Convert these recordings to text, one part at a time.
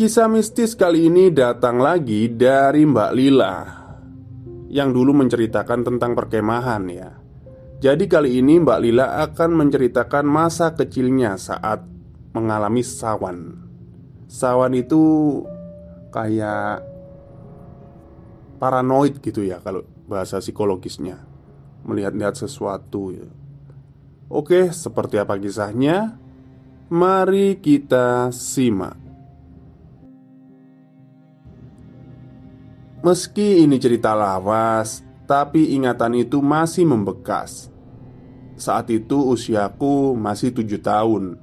Kisah mistis kali ini datang lagi dari Mbak Lila Yang dulu menceritakan tentang perkemahan ya. Jadi kali ini Mbak Lila akan menceritakan masa kecilnya saat mengalami sawan. Sawan itu kayak paranoid gitu ya kalau bahasa psikologisnya. Melihat-lihat sesuatu ya. Oke, seperti apa kisahnya? Mari kita simak Meski ini cerita lawas, tapi ingatan itu masih membekas. Saat itu usiaku masih tujuh tahun.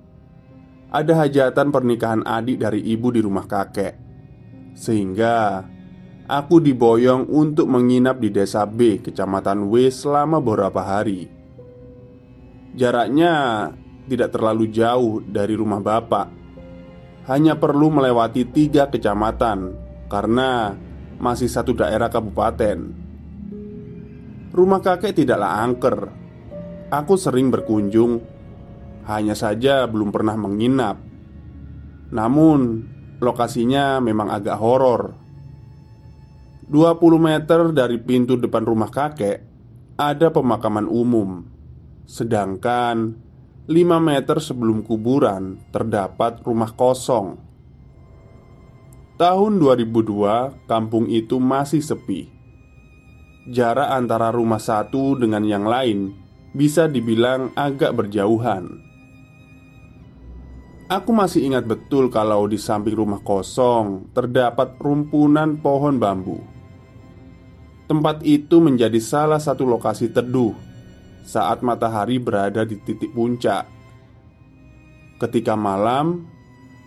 Ada hajatan pernikahan adik dari ibu di rumah kakek, sehingga aku diboyong untuk menginap di desa B, kecamatan W, selama beberapa hari. Jaraknya tidak terlalu jauh dari rumah bapak, hanya perlu melewati tiga kecamatan karena masih satu daerah kabupaten. Rumah kakek tidaklah angker. Aku sering berkunjung, hanya saja belum pernah menginap. Namun, lokasinya memang agak horor. 20 meter dari pintu depan rumah kakek ada pemakaman umum. Sedangkan 5 meter sebelum kuburan terdapat rumah kosong Tahun 2002, kampung itu masih sepi. Jarak antara rumah satu dengan yang lain bisa dibilang agak berjauhan. Aku masih ingat betul kalau di samping rumah kosong terdapat rumpunan pohon bambu. Tempat itu menjadi salah satu lokasi teduh saat matahari berada di titik puncak. Ketika malam,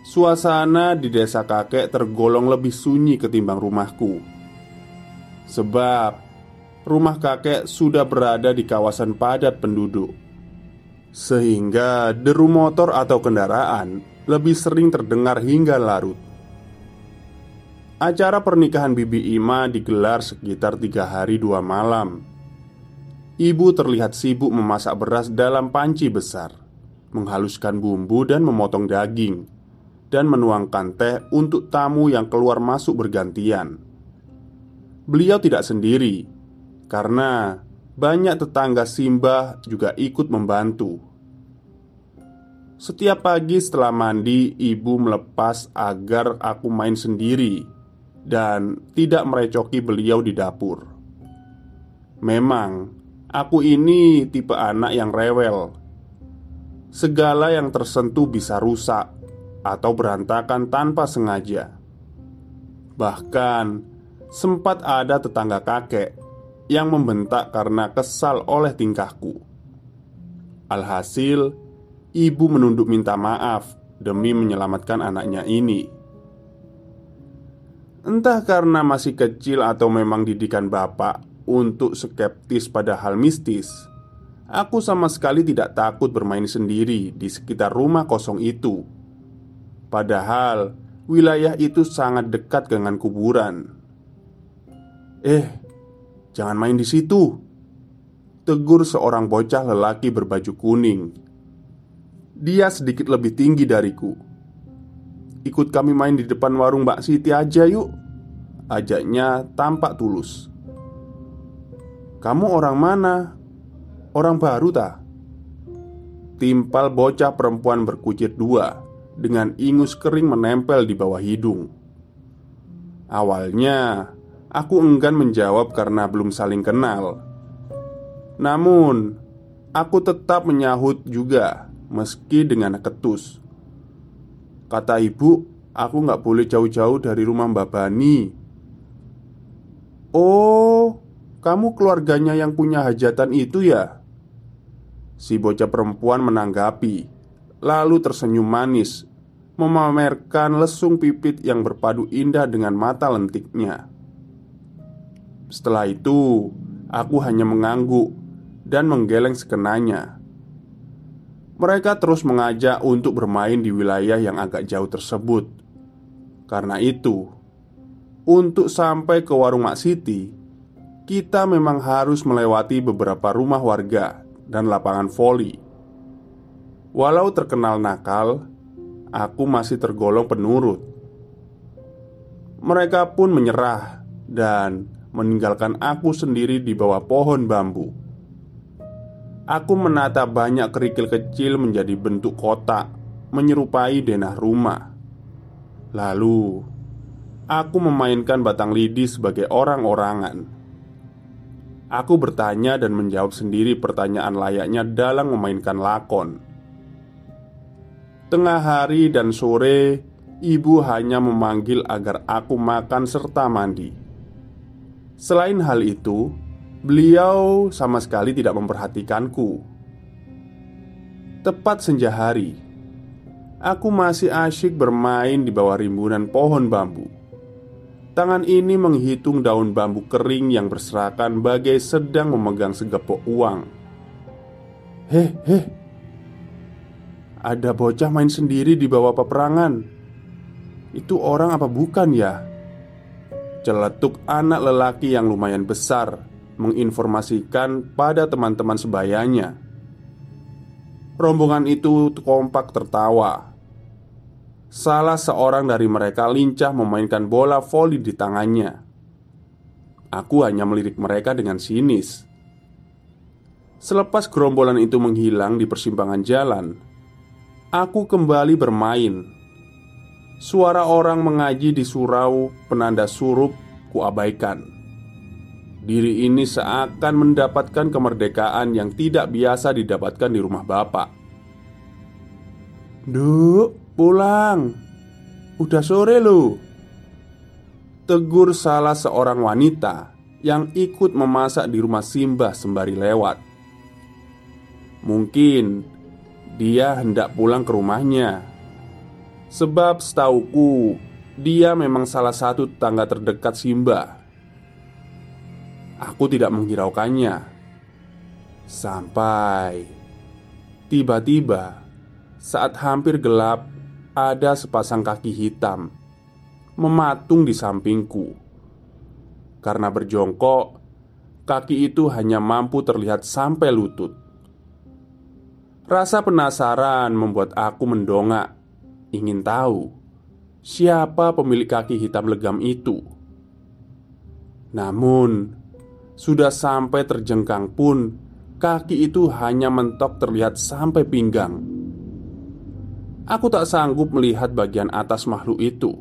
Suasana di desa kakek tergolong lebih sunyi ketimbang rumahku. Sebab rumah kakek sudah berada di kawasan padat penduduk. Sehingga deru motor atau kendaraan lebih sering terdengar hingga larut. Acara pernikahan Bibi Ima digelar sekitar tiga hari dua malam. Ibu terlihat sibuk memasak beras dalam panci besar Menghaluskan bumbu dan memotong daging dan menuangkan teh untuk tamu yang keluar masuk bergantian. Beliau tidak sendiri karena banyak tetangga Simbah juga ikut membantu. Setiap pagi setelah mandi, ibu melepas agar aku main sendiri dan tidak merecoki beliau di dapur. Memang, aku ini tipe anak yang rewel. Segala yang tersentuh bisa rusak atau berantakan tanpa sengaja. Bahkan sempat ada tetangga kakek yang membentak karena kesal oleh tingkahku. Alhasil, ibu menunduk minta maaf demi menyelamatkan anaknya ini. Entah karena masih kecil atau memang didikan bapak untuk skeptis pada hal mistis, Aku sama sekali tidak takut bermain sendiri di sekitar rumah kosong itu. Padahal wilayah itu sangat dekat dengan kuburan. "Eh, jangan main di situ," tegur seorang bocah lelaki berbaju kuning. Dia sedikit lebih tinggi dariku. "Ikut kami main di depan warung Mbak Siti aja, yuk," ajaknya tampak tulus. "Kamu orang mana?" Orang baru tak? Timpal bocah perempuan berkucit dua Dengan ingus kering menempel di bawah hidung. Awalnya Aku enggan menjawab karena belum saling kenal. Namun Aku tetap menyahut juga Meski dengan ketus. Kata ibu Aku nggak boleh jauh-jauh dari rumah Mbak Bani. Oh Kamu keluarganya yang punya hajatan itu ya? Si bocah perempuan menanggapi, lalu tersenyum manis, memamerkan lesung pipit yang berpadu indah dengan mata lentiknya. Setelah itu, aku hanya mengangguk dan menggeleng sekenanya. Mereka terus mengajak untuk bermain di wilayah yang agak jauh tersebut. Karena itu, untuk sampai ke warung Mak Siti, kita memang harus melewati beberapa rumah warga dan lapangan voli. Walau terkenal nakal, aku masih tergolong penurut. Mereka pun menyerah dan meninggalkan aku sendiri di bawah pohon bambu. Aku menata banyak kerikil kecil menjadi bentuk kotak, menyerupai denah rumah. Lalu, aku memainkan batang lidi sebagai orang-orangan Aku bertanya dan menjawab sendiri pertanyaan layaknya dalam memainkan lakon. Tengah hari dan sore, ibu hanya memanggil agar aku makan serta mandi. Selain hal itu, beliau sama sekali tidak memperhatikanku. Tepat senja hari, aku masih asyik bermain di bawah rimbunan pohon bambu. Tangan ini menghitung daun bambu kering yang berserakan bagai sedang memegang segepok uang. Heh, heh, ada bocah main sendiri di bawah peperangan. Itu orang apa bukan ya? Celetuk anak lelaki yang lumayan besar menginformasikan pada teman-teman sebayanya. Rombongan itu kompak tertawa Salah seorang dari mereka lincah memainkan bola voli di tangannya. Aku hanya melirik mereka dengan sinis. Selepas gerombolan itu menghilang di persimpangan jalan, aku kembali bermain. Suara orang mengaji di surau penanda surup kuabaikan. Diri ini seakan mendapatkan kemerdekaan yang tidak biasa didapatkan di rumah bapak. Duk, Pulang Udah sore lo Tegur salah seorang wanita Yang ikut memasak di rumah Simbah sembari lewat Mungkin Dia hendak pulang ke rumahnya Sebab setauku Dia memang salah satu tangga terdekat Simbah Aku tidak menghiraukannya Sampai Tiba-tiba Saat hampir gelap ada sepasang kaki hitam mematung di sampingku. Karena berjongkok, kaki itu hanya mampu terlihat sampai lutut. Rasa penasaran membuat aku mendongak, ingin tahu siapa pemilik kaki hitam legam itu. Namun, sudah sampai terjengkang pun, kaki itu hanya mentok terlihat sampai pinggang. Aku tak sanggup melihat bagian atas makhluk itu.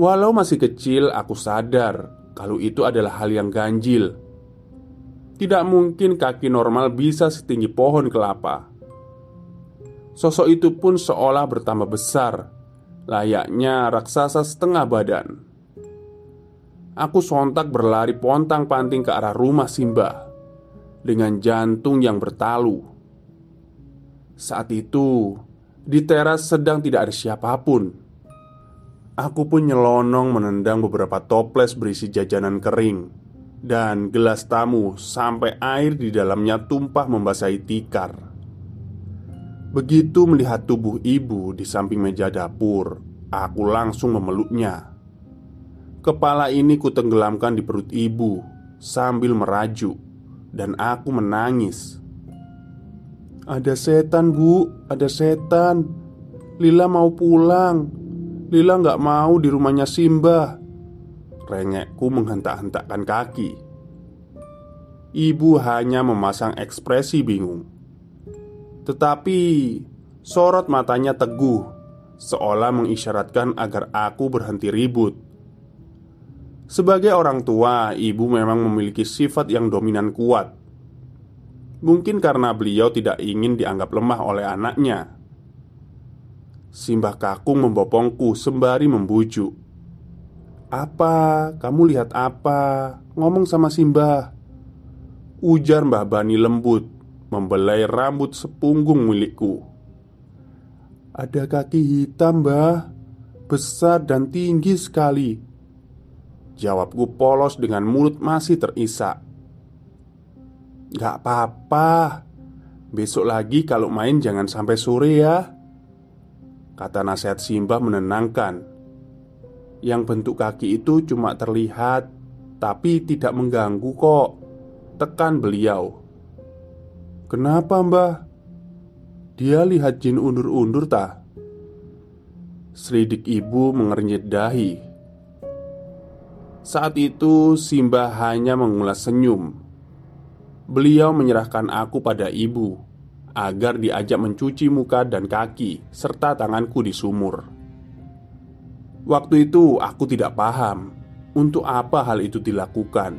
Walau masih kecil, aku sadar kalau itu adalah hal yang ganjil. Tidak mungkin kaki normal bisa setinggi pohon kelapa. Sosok itu pun seolah bertambah besar, layaknya raksasa setengah badan. Aku sontak berlari pontang-panting ke arah rumah Simba dengan jantung yang bertalu. Saat itu, di teras sedang tidak ada siapa pun. Aku pun nyelonong menendang beberapa toples berisi jajanan kering dan gelas tamu sampai air di dalamnya tumpah membasahi tikar. Begitu melihat tubuh ibu di samping meja dapur, aku langsung memeluknya. Kepala ini kutenggelamkan di perut ibu sambil merajuk, dan aku menangis. "Ada setan, Bu, ada setan. Lila mau pulang. Lila nggak mau di rumahnya Simba." Rengekku menghentak-hentakkan kaki. Ibu hanya memasang ekspresi bingung. Tetapi sorot matanya teguh, seolah mengisyaratkan agar aku berhenti ribut. Sebagai orang tua, ibu memang memiliki sifat yang dominan kuat. Mungkin karena beliau tidak ingin dianggap lemah oleh anaknya. Simbah kakung membopongku sembari membujuk. Apa? Kamu lihat apa? Ngomong sama Simbah Ujar Mbah Bani lembut Membelai rambut sepunggung milikku. Ada kaki hitam mbah. Besar dan tinggi sekali. Jawabku polos dengan mulut masih terisak. Gak apa-apa. Besok lagi kalau main jangan sampai sore ya. Kata nasihat Simbah menenangkan yang bentuk kaki itu cuma terlihat, tapi tidak mengganggu kok. Tekan beliau. Kenapa, Mbah? Dia lihat jin undur-undur tak? Selidik ibu mengernyit dahi. Saat itu Simba hanya mengulas senyum. Beliau menyerahkan aku pada ibu agar diajak mencuci muka dan kaki serta tanganku di sumur. Waktu itu aku tidak paham untuk apa hal itu dilakukan.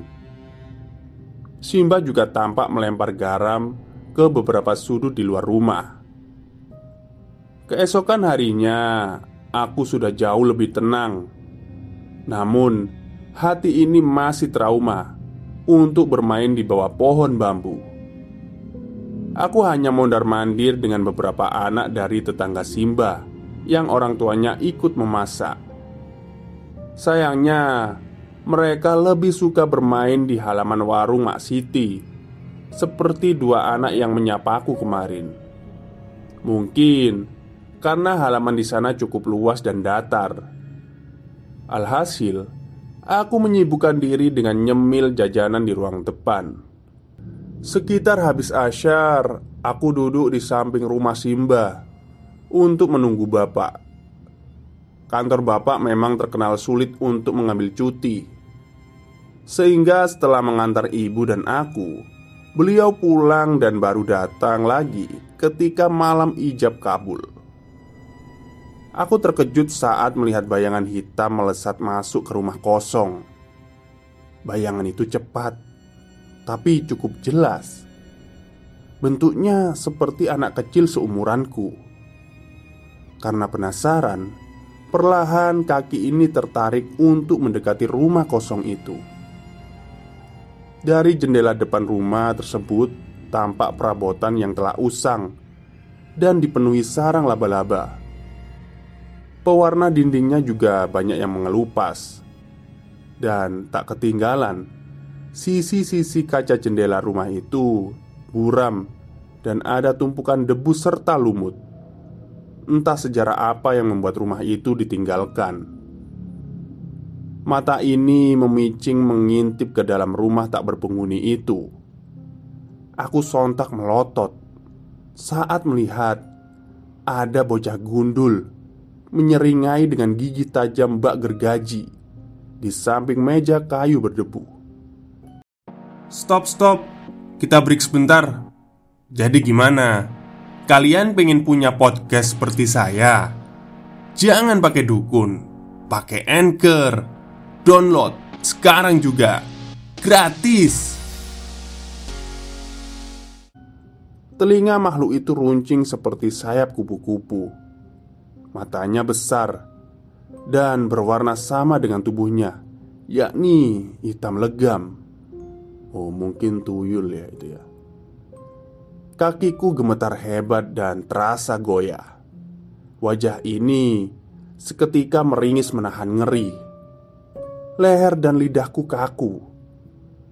Simba juga tampak melempar garam ke beberapa sudut di luar rumah. Keesokan harinya, aku sudah jauh lebih tenang. Namun, hati ini masih trauma untuk bermain di bawah pohon bambu. Aku hanya mondar-mandir dengan beberapa anak dari tetangga Simba yang orang tuanya ikut memasak. Sayangnya, mereka lebih suka bermain di halaman warung Mak Siti, seperti dua anak yang menyapaku kemarin. Mungkin karena halaman di sana cukup luas dan datar. Alhasil, aku menyibukkan diri dengan nyemil jajanan di ruang depan. Sekitar habis asyar, aku duduk di samping rumah Simba untuk menunggu bapak. Kantor bapak memang terkenal sulit untuk mengambil cuti. Sehingga setelah mengantar ibu dan aku Beliau pulang dan baru datang lagi ketika malam ijab kabul. Aku terkejut saat melihat bayangan hitam melesat masuk ke rumah kosong. Bayangan itu cepat Tapi cukup jelas. Bentuknya seperti anak kecil seumuranku. Karena penasaran Perlahan kaki ini tertarik untuk mendekati rumah kosong itu. Dari jendela depan rumah tersebut tampak perabotan yang telah usang dan dipenuhi sarang laba-laba. Pewarna dindingnya juga banyak yang mengelupas, dan tak ketinggalan sisi-sisi kaca jendela rumah itu buram dan ada tumpukan debu serta lumut. Entah sejarah apa yang membuat rumah itu ditinggalkan. Mata ini memicing mengintip ke dalam rumah tak berpenghuni itu. Aku sontak melotot saat melihat ada bocah gundul menyeringai dengan gigi tajam bak gergaji di samping meja kayu berdebu. Stop, stop, kita break sebentar. Jadi, gimana? Kalian pengen punya podcast seperti saya? Jangan pakai dukun, pakai anchor, download sekarang juga gratis. Telinga makhluk itu runcing seperti sayap kupu-kupu. Matanya besar dan berwarna sama dengan tubuhnya, yakni hitam legam. Oh, mungkin tuyul ya itu ya. Kakiku gemetar hebat dan terasa goyah. Wajah ini seketika meringis menahan ngeri. Leher dan lidahku kaku.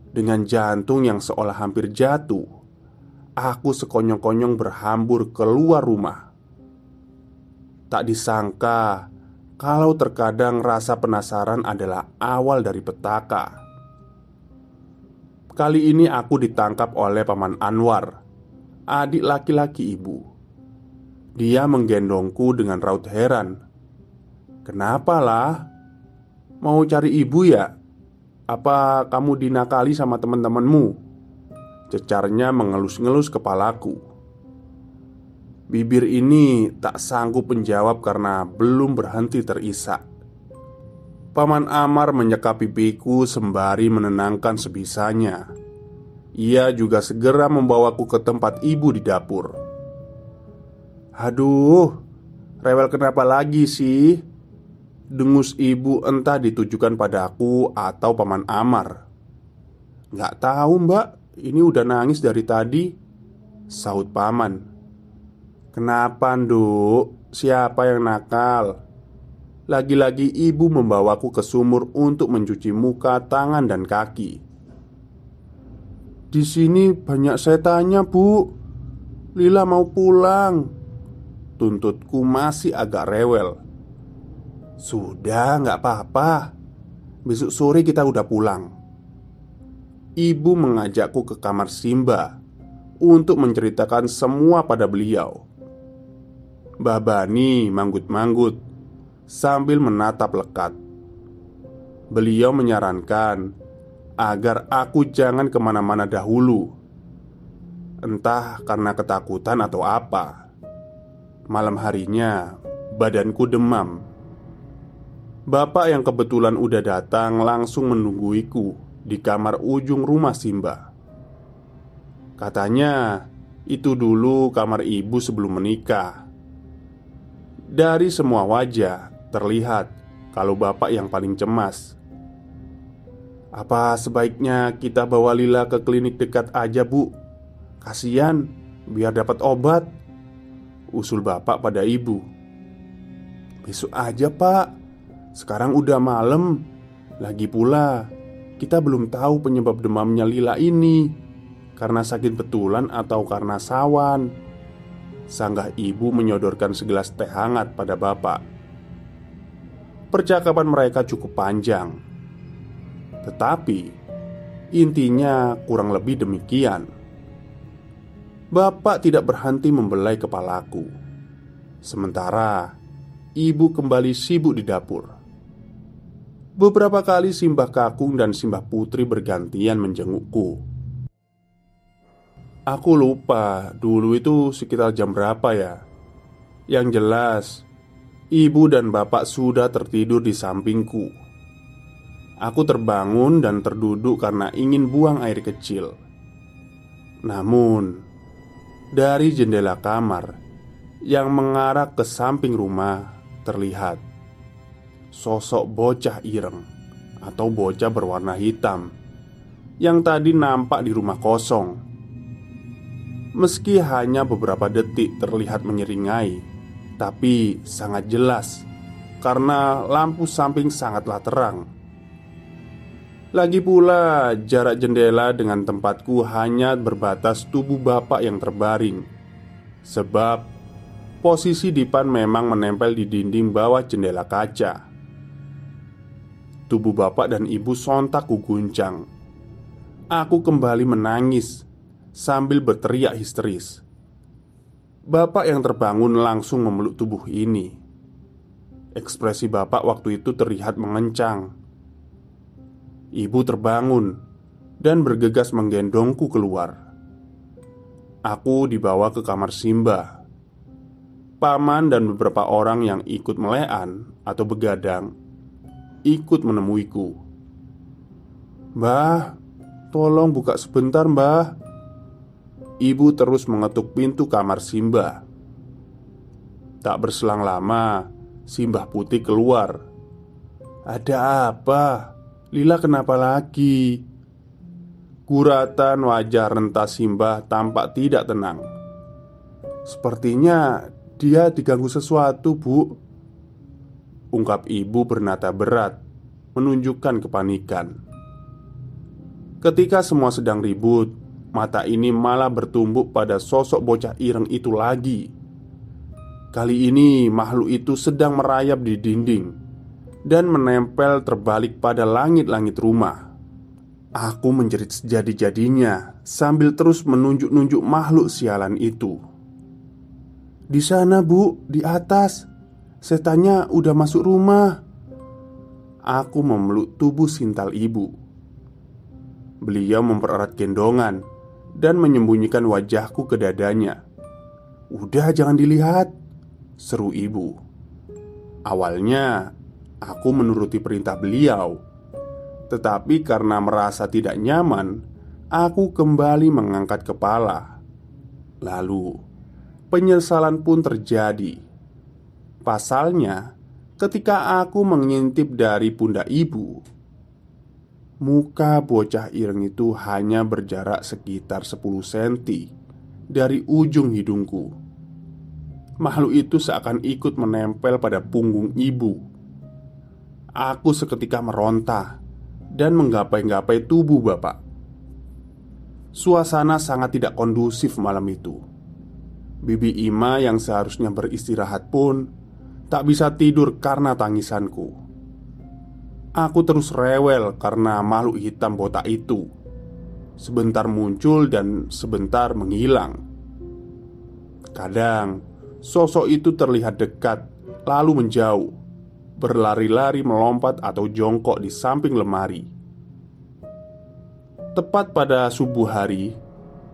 Dengan jantung yang seolah hampir jatuh, aku sekonyong-konyong berhambur keluar rumah. Tak disangka kalau terkadang rasa penasaran adalah awal dari petaka. Kali ini aku ditangkap oleh Paman Anwar, adik laki-laki ibu. Dia menggendongku dengan raut heran. "Kenapa lah? Mau cari ibu ya?" Apa kamu dinakali sama teman-temanmu? Cecarnya mengelus-ngelus kepalaku Bibir ini tak sanggup menjawab karena belum berhenti terisak Paman Amar menyekap pipiku sembari menenangkan sebisanya Ia juga segera membawaku ke tempat ibu di dapur Aduh, rewel kenapa lagi sih? Dengus ibu entah ditujukan padaku atau paman Amar Gak tahu mbak Ini udah nangis dari tadi Saut paman Kenapa nduk? Siapa yang nakal? Lagi-lagi ibu membawaku ke sumur untuk mencuci muka, tangan, dan kaki Di sini banyak setannya bu Lila mau pulang Tuntutku masih agak rewel sudah, nggak apa-apa. Besok sore kita udah pulang. Ibu mengajakku ke kamar Simba untuk menceritakan semua pada beliau. Babani manggut-manggut sambil menatap lekat. Beliau menyarankan agar aku jangan ke mana-mana dahulu, entah karena ketakutan atau apa. Malam harinya, badanku demam Bapak yang kebetulan udah datang langsung menungguiku di kamar ujung rumah Simba. Katanya, itu dulu kamar ibu sebelum menikah. Dari semua wajah terlihat kalau bapak yang paling cemas. Apa sebaiknya kita bawa Lila ke klinik dekat aja, Bu? Kasihan, biar dapat obat. Usul bapak pada ibu. Besok aja, Pak. Sekarang udah malam Lagi pula Kita belum tahu penyebab demamnya Lila ini Karena sakit betulan atau karena sawan Sanggah ibu menyodorkan segelas teh hangat pada bapak Percakapan mereka cukup panjang Tetapi Intinya kurang lebih demikian Bapak tidak berhenti membelai kepalaku Sementara Ibu kembali sibuk di dapur Beberapa kali Simbah Kakung dan Simbah Putri bergantian menjengukku. Aku lupa dulu itu sekitar jam berapa ya. Yang jelas, ibu dan bapak sudah tertidur di sampingku. Aku terbangun dan terduduk karena ingin buang air kecil. Namun, dari jendela kamar yang mengarah ke samping rumah terlihat sosok bocah ireng atau bocah berwarna hitam yang tadi nampak di rumah kosong. Meski hanya beberapa detik terlihat menyeringai, tapi sangat jelas karena lampu samping sangatlah terang. Lagi pula, jarak jendela dengan tempatku hanya berbatas tubuh bapak yang terbaring, sebab posisi Dipan memang menempel di dinding bawah jendela kaca. Tubuh bapak dan ibu sontak kuguncang Aku kembali menangis Sambil berteriak histeris. Bapak yang terbangun langsung memeluk tubuh ini. Ekspresi bapak waktu itu terlihat mengencang Ibu terbangun Dan bergegas menggendongku keluar Aku dibawa ke kamar Simba Paman dan beberapa orang yang ikut melean atau begadang ikut menemuiku. "Mbah, tolong buka sebentar, Mbah." Ibu terus mengetuk pintu kamar Simba. Tak berselang lama, Simbah Putih keluar. "Ada apa? Lila kenapa lagi?" Guratan wajah rentas Simbah tampak tidak tenang. Sepertinya dia diganggu sesuatu, Bu. Ungkap ibu bernada berat Menunjukkan kepanikan Ketika semua sedang ribut, mata ini malah bertumbuk pada sosok bocah ireng itu lagi. Kali ini makhluk itu sedang merayap di dinding dan menempel terbalik pada langit-langit rumah. Aku menjerit sejadi-jadinya sambil terus menunjuk-nunjuk makhluk sialan itu. Di sana, Bu, di atas. Setannya udah masuk rumah. Aku memeluk tubuh sintal ibu. Beliau mempererat gendongan dan menyembunyikan wajahku ke dadanya. "Udah, jangan dilihat," seru ibu. Awalnya aku menuruti perintah beliau, tetapi karena merasa tidak nyaman, aku kembali mengangkat kepala. Lalu, penyesalan pun terjadi. Pasalnya, ketika aku mengintip dari pundak ibu, Muka bocah ireng itu hanya berjarak sekitar 10 cm dari ujung hidungku. Makhluk itu seakan ikut menempel pada punggung ibu. Aku seketika meronta dan menggapai-gapai tubuh bapak. Suasana sangat tidak kondusif malam itu. Bibi Ima yang seharusnya beristirahat pun tak bisa tidur karena tangisanku. Aku terus rewel karena makhluk hitam botak itu Sebentar muncul dan sebentar menghilang Kadang sosok itu terlihat dekat lalu menjauh Berlari-lari melompat atau jongkok di samping lemari Tepat pada subuh hari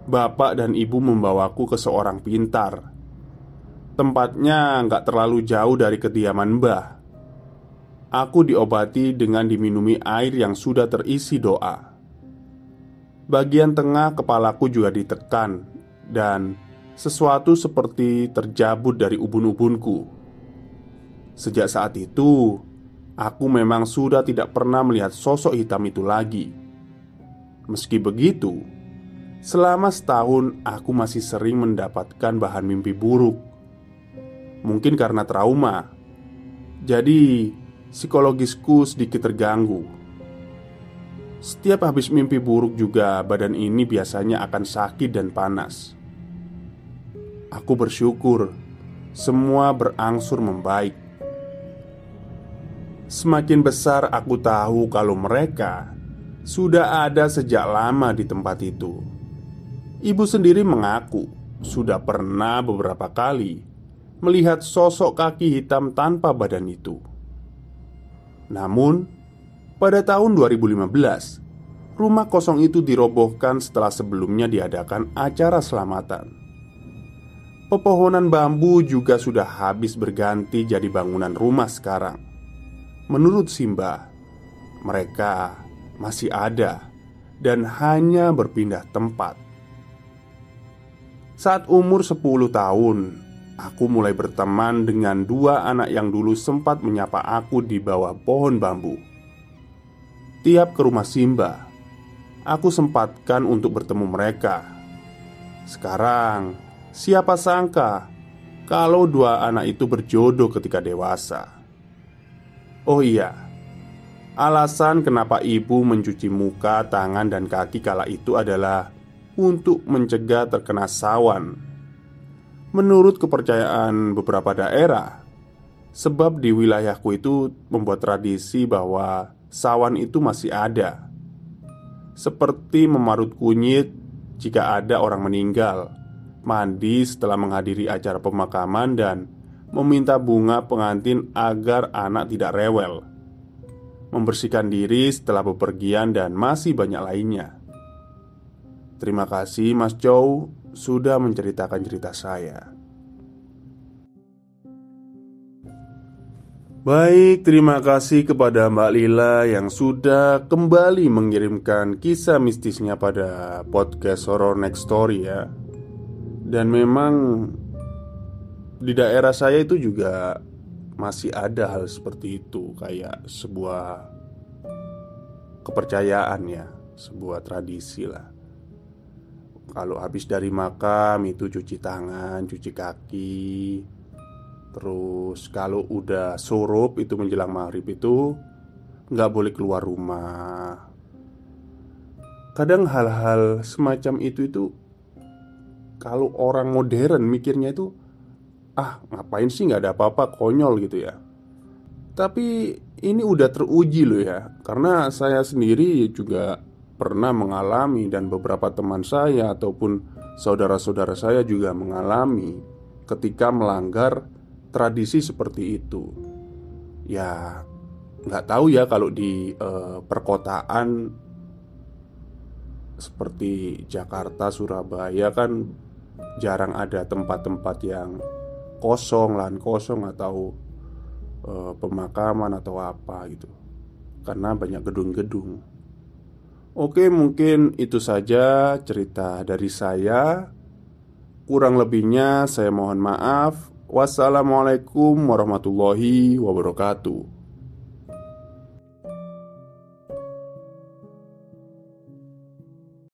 Bapak dan ibu membawaku ke seorang pintar Tempatnya nggak terlalu jauh dari kediaman Mbah Aku diobati dengan diminumi air yang sudah terisi doa. Bagian tengah kepalaku juga ditekan, dan sesuatu seperti terjabut dari ubun-ubunku. Sejak saat itu, aku memang sudah tidak pernah melihat sosok hitam itu lagi. Meski begitu, selama setahun aku masih sering mendapatkan bahan mimpi buruk. Mungkin karena trauma, jadi psikologisku sedikit terganggu. Setiap habis mimpi buruk juga badan ini biasanya akan sakit dan panas. Aku bersyukur semua berangsur membaik. Semakin besar aku tahu kalau mereka sudah ada sejak lama di tempat itu. Ibu sendiri mengaku sudah pernah beberapa kali melihat sosok kaki hitam tanpa badan itu. Namun, pada tahun 2015, rumah kosong itu dirobohkan setelah sebelumnya diadakan acara selamatan. Pepohonan bambu juga sudah habis berganti jadi bangunan rumah sekarang. Menurut Simba, mereka masih ada dan hanya berpindah tempat. Saat umur 10 tahun, Aku mulai berteman dengan dua anak yang dulu sempat menyapa aku di bawah pohon bambu. Tiap ke rumah Simba, aku sempatkan untuk bertemu mereka. Sekarang, siapa sangka kalau dua anak itu berjodoh ketika dewasa? Oh iya, alasan kenapa ibu mencuci muka, tangan, dan kaki kala itu adalah untuk mencegah terkena sawan. Menurut kepercayaan beberapa daerah, sebab di wilayahku itu membuat tradisi bahwa sawan itu masih ada, seperti memarut kunyit jika ada orang meninggal, mandi setelah menghadiri acara pemakaman, dan meminta bunga pengantin agar anak tidak rewel, membersihkan diri setelah bepergian, dan masih banyak lainnya. Terima kasih, Mas Chow sudah menceritakan cerita saya. Baik, terima kasih kepada Mbak Lila yang sudah kembali mengirimkan kisah mistisnya pada podcast Horror Next Story ya. Dan memang di daerah saya itu juga masih ada hal seperti itu kayak sebuah kepercayaan ya, sebuah tradisi lah. Kalau habis dari makam itu cuci tangan, cuci kaki Terus kalau udah surup itu menjelang maghrib itu nggak boleh keluar rumah kadang hal-hal semacam itu itu kalau orang modern mikirnya itu ah ngapain sih nggak ada apa-apa konyol gitu ya. Tapi ini udah teruji loh ya karena saya sendiri juga pernah mengalami dan beberapa teman saya ataupun saudara-saudara saya juga mengalami ketika melanggar tradisi seperti itu. Ya nggak tahu ya kalau di uh, perkotaan seperti Jakarta, Surabaya kan jarang ada tempat-tempat yang kosong, lahan kosong atau uh, pemakaman atau apa gitu. Karena banyak gedung-gedung. Oke, mungkin itu saja cerita dari saya. Kurang lebihnya saya mohon maaf. Wassalamualaikum warahmatullahi wabarakatuh.